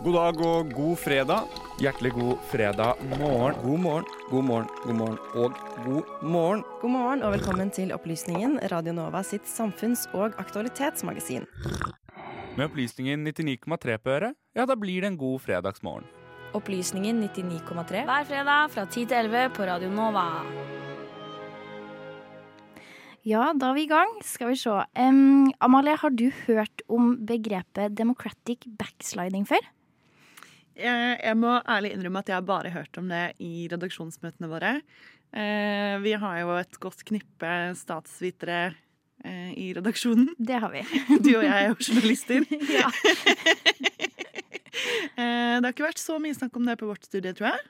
God dag og god fredag. Hjertelig god fredag morgen. God morgen, god morgen, god morgen og god morgen. God morgen og velkommen til Opplysningen, Radio Nova sitt samfunns- og aktualitetsmagasin. Med opplysningen 99,3 på øret, ja, da blir det en god fredagsmorgen. Opplysningen 99,3 hver fredag fra 10 til 11 på Radio Nova. Ja, da er vi i gang. Skal vi se. Um, Amalie, har du hørt om begrepet democratic backsliding før? Jeg, jeg må ærlig innrømme at jeg har bare hørt om det i redaksjonsmøtene våre. Eh, vi har jo et godt knippe statsvitere eh, i redaksjonen. Det har vi. Du og jeg er jo journalister. ja. Eh, det har ikke vært så mye snakk om det på vårt studie, tror jeg.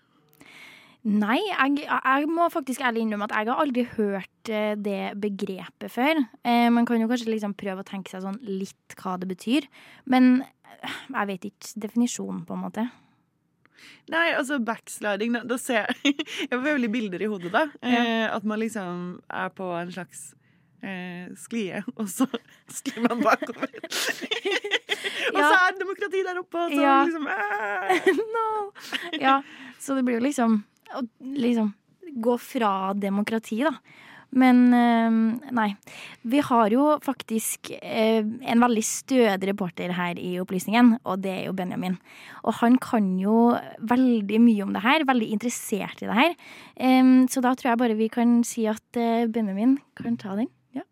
Nei, jeg, jeg må faktisk ærlig innrømme at jeg har aldri hørt eh, det begrepet før. Eh, man kan jo kanskje liksom prøve å tenke seg sånn litt hva det betyr. Men eh, jeg vet ikke definisjonen, på en måte. Nei, altså backsliding Da, da ser jeg Jeg får veldig bilder i hodet, da. Eh, at man liksom er på en slags eh, sklie, og så sklir man bakover. og så Ja. er demokrati der oppe, og så Ja. liksom eh. no! Ja, så det blir jo liksom å liksom gå fra demokrati, da. Men eh, nei. Vi har jo faktisk eh, en veldig stødig reporter her i Opplysningen, og det er jo Benjamin. Og han kan jo veldig mye om det her, veldig interessert i det her. Så da tror jeg bare vi kan si at eh, Benjamin kan ta den. Ja.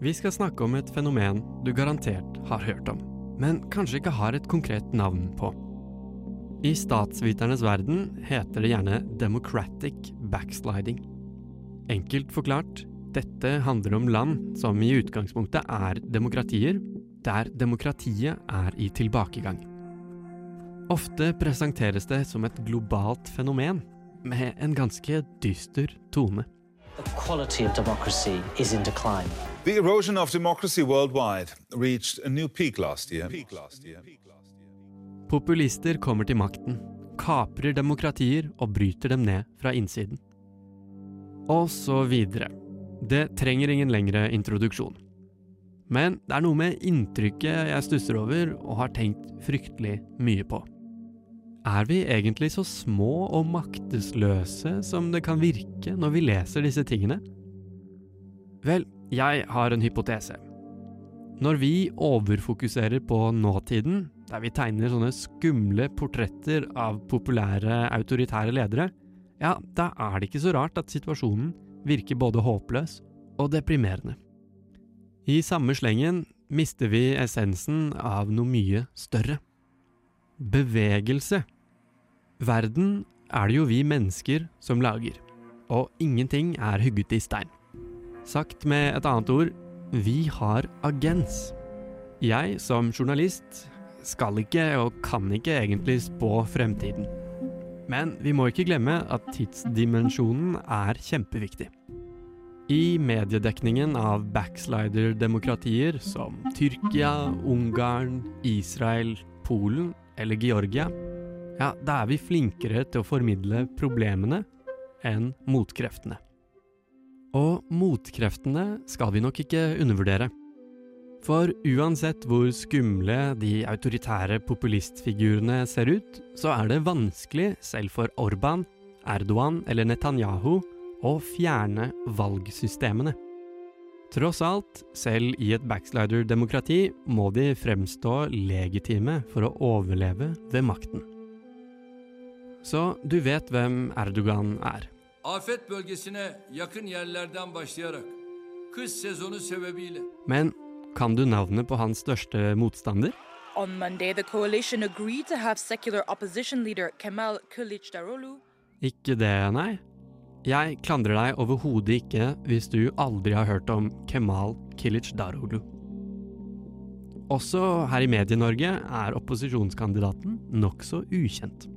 Vi skal snakke om et fenomen du garantert har hørt om, men kanskje ikke har et konkret navn på. I statsviternes verden heter det gjerne democratic backsliding. Enkelt forklart, dette handler om land som i utgangspunktet er demokratier, der demokratiet er i tilbakegang. Ofte presenteres det som et globalt fenomen, med en ganske dyster tone. The quality of democracy is in decline. The erosion of democracy worldwide reached a new peak last year. Populister kommer til makten, kaprer demokratier og bryter dem ned fra innsiden. Og så videre. Det trenger ingen lengre introduksjon. Men det er noe med inntrykket jeg stusser over og har tenkt fryktelig mye på. Er vi egentlig så små og maktesløse som det kan virke når vi leser disse tingene? Vel, jeg har en hypotese. Når vi overfokuserer på nåtiden, der vi tegner sånne skumle portretter av populære autoritære ledere, ja, da er det ikke så rart at situasjonen virker både håpløs og deprimerende. I samme slengen mister vi essensen av noe mye større. Bevegelse. Verden er det jo vi mennesker som lager, og ingenting er hugget i stein. Sagt med et annet ord, vi har agens. Jeg som journalist skal ikke og kan ikke egentlig spå fremtiden. Men vi må ikke glemme at tidsdimensjonen er kjempeviktig. I mediedekningen av backslider-demokratier som Tyrkia, Ungarn, Israel, Polen eller Georgia, ja, da er vi flinkere til å formidle problemene enn motkreftene. Og motkreftene skal vi nok ikke undervurdere. For uansett hvor skumle de autoritære populistfigurene ser ut, så er det vanskelig, selv for Orban, Erdogan eller Netanyahu, å fjerne valgsystemene. Tross alt, selv i et backslider-demokrati må de fremstå legitime for å overleve ved makten. Så du vet hvem Erdogan er. Afet bölgesine yakın yerlerden başlayarak kış sezonu sebebiyle Men kan du navnet på hans største motstander? On Monday, the coalition agreed to have secular opposition leader Kemal Kılıçdaroğlu Ikke det, nei. Jeg klandrer deg overhodet ikke hvis du aldri har hørt om Kemal Kılıçdaroğlu. Også her i Medie-Norge er opposisjonskandidaten nokså ukjent.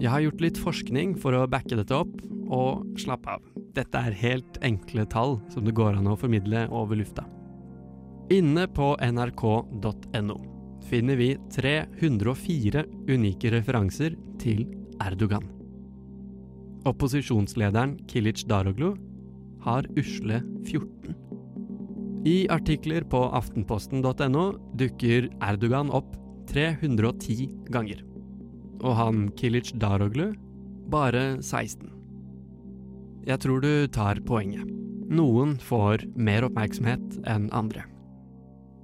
Jeg har gjort litt forskning for å backe dette opp, og slapp av, dette er helt enkle tall som det går an å formidle over lufta. Inne på nrk.no finner vi 304 unike referanser til Erdogan. Opposisjonslederen Kilic Daroglu har usle 14. I artikler på aftenposten.no dukker Erdogan opp 310 ganger. Og han Kilic Daroglu bare 16. Jeg tror du tar poenget. Noen får mer oppmerksomhet enn andre.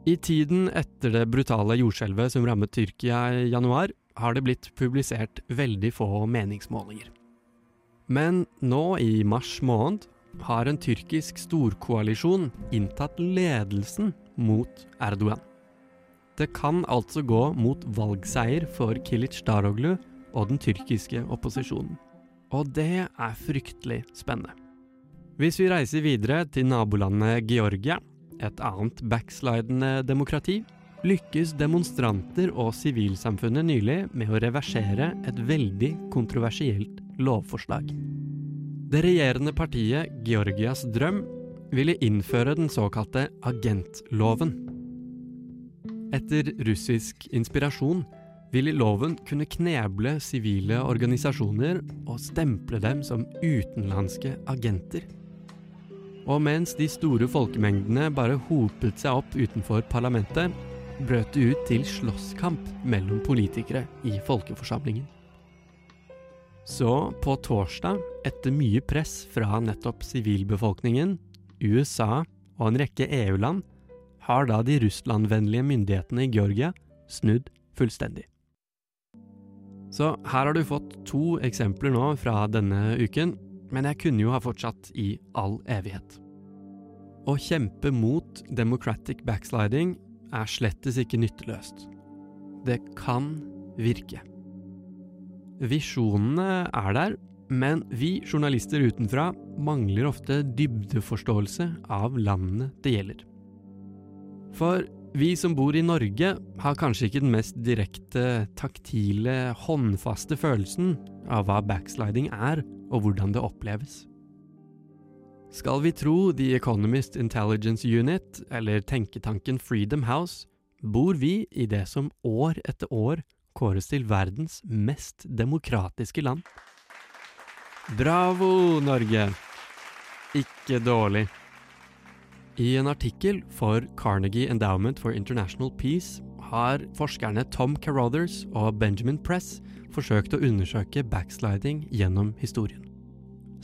I tiden etter det brutale jordskjelvet som rammet Tyrkia i januar, har det blitt publisert veldig få meningsmålinger. Men nå i mars måned har en tyrkisk storkoalisjon inntatt ledelsen mot Erdogan. Det kan altså gå mot valgseier for Kilic Daroglu og den tyrkiske opposisjonen. Og det er fryktelig spennende. Hvis vi reiser videre til nabolandet Georgia, et annet backslidende demokrati, lykkes demonstranter og sivilsamfunnet nylig med å reversere et veldig kontroversielt lovforslag. Det regjerende partiet Georgias drøm ville innføre den såkalte agentloven. Etter russisk inspirasjon ville loven kunne kneble sivile organisasjoner og stemple dem som utenlandske agenter. Og mens de store folkemengdene bare hopet seg opp utenfor parlamentet, brøt det ut til slåsskamp mellom politikere i folkeforsamlingen. Så på torsdag, etter mye press fra nettopp sivilbefolkningen, USA og en rekke EU-land, har da de russlandvennlige myndighetene i Georgia snudd fullstendig. Så her har du fått to eksempler nå fra denne uken, men jeg kunne jo ha fortsatt i all evighet. Å kjempe mot democratic backsliding er slettes ikke nytteløst. Det kan virke. Visjonene er der, men vi journalister utenfra mangler ofte dybdeforståelse av landene det gjelder. For vi som bor i Norge, har kanskje ikke den mest direkte, taktile, håndfaste følelsen av hva backsliding er, og hvordan det oppleves. Skal vi tro The Economist Intelligence Unit, eller tenketanken Freedom House, bor vi i det som år etter år kåres til verdens mest demokratiske land. Bravo, Norge! Ikke dårlig. I en artikkel for Carnegie Endowment for International Peace har forskerne Tom Carothers og Benjamin Press forsøkt å undersøke backsliding gjennom historien.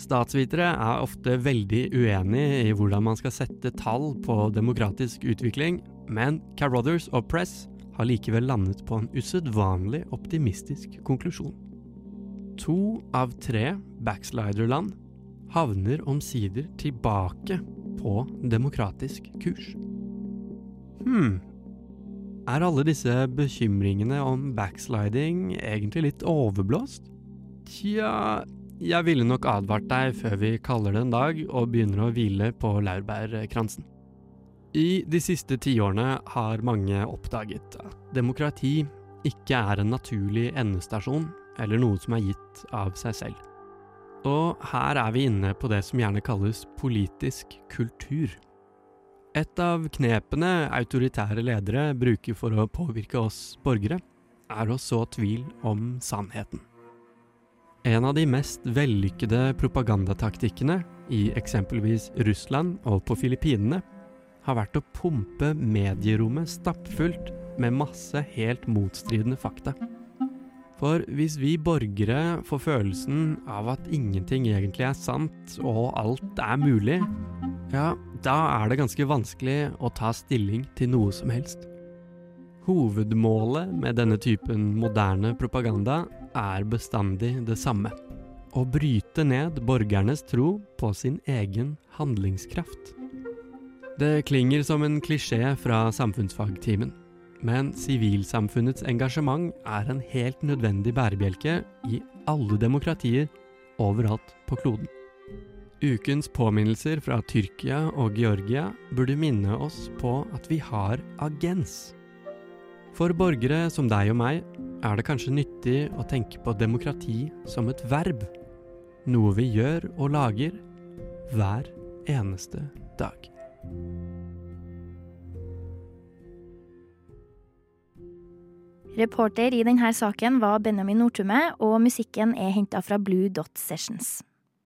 Statsvitere er ofte veldig uenig i hvordan man skal sette tall på demokratisk utvikling, men Carothers og Press har likevel landet på en usedvanlig optimistisk konklusjon. To av tre backsliderland havner omsider tilbake på demokratisk kurs. Hm, er alle disse bekymringene om backsliding egentlig litt overblåst? Tja, jeg ville nok advart deg før vi kaller det en dag og begynner å hvile på laurbærkransen. I de siste tiårene har mange oppdaget at demokrati ikke er en naturlig endestasjon eller noe som er gitt av seg selv. Og her er vi inne på det som gjerne kalles politisk kultur. Et av knepene autoritære ledere bruker for å påvirke oss borgere, er å så tvil om sannheten. En av de mest vellykkede propagandataktikkene i eksempelvis Russland og på Filippinene har vært å pumpe medierommet stappfullt med masse helt motstridende fakta. For hvis vi borgere får følelsen av at ingenting egentlig er sant, og alt er mulig, ja, da er det ganske vanskelig å ta stilling til noe som helst. Hovedmålet med denne typen moderne propaganda er bestandig det samme. Å bryte ned borgernes tro på sin egen handlingskraft. Det klinger som en klisjé fra samfunnsfagtimen. Men sivilsamfunnets engasjement er en helt nødvendig bærebjelke i alle demokratier overalt på kloden. Ukens påminnelser fra Tyrkia og Georgia burde minne oss på at vi har agens. For borgere som deg og meg er det kanskje nyttig å tenke på demokrati som et verb. Noe vi gjør og lager hver eneste dag. Reporter i denne saken var Benjamin Nordtumme, og musikken er henta fra Blue Dot Sessions.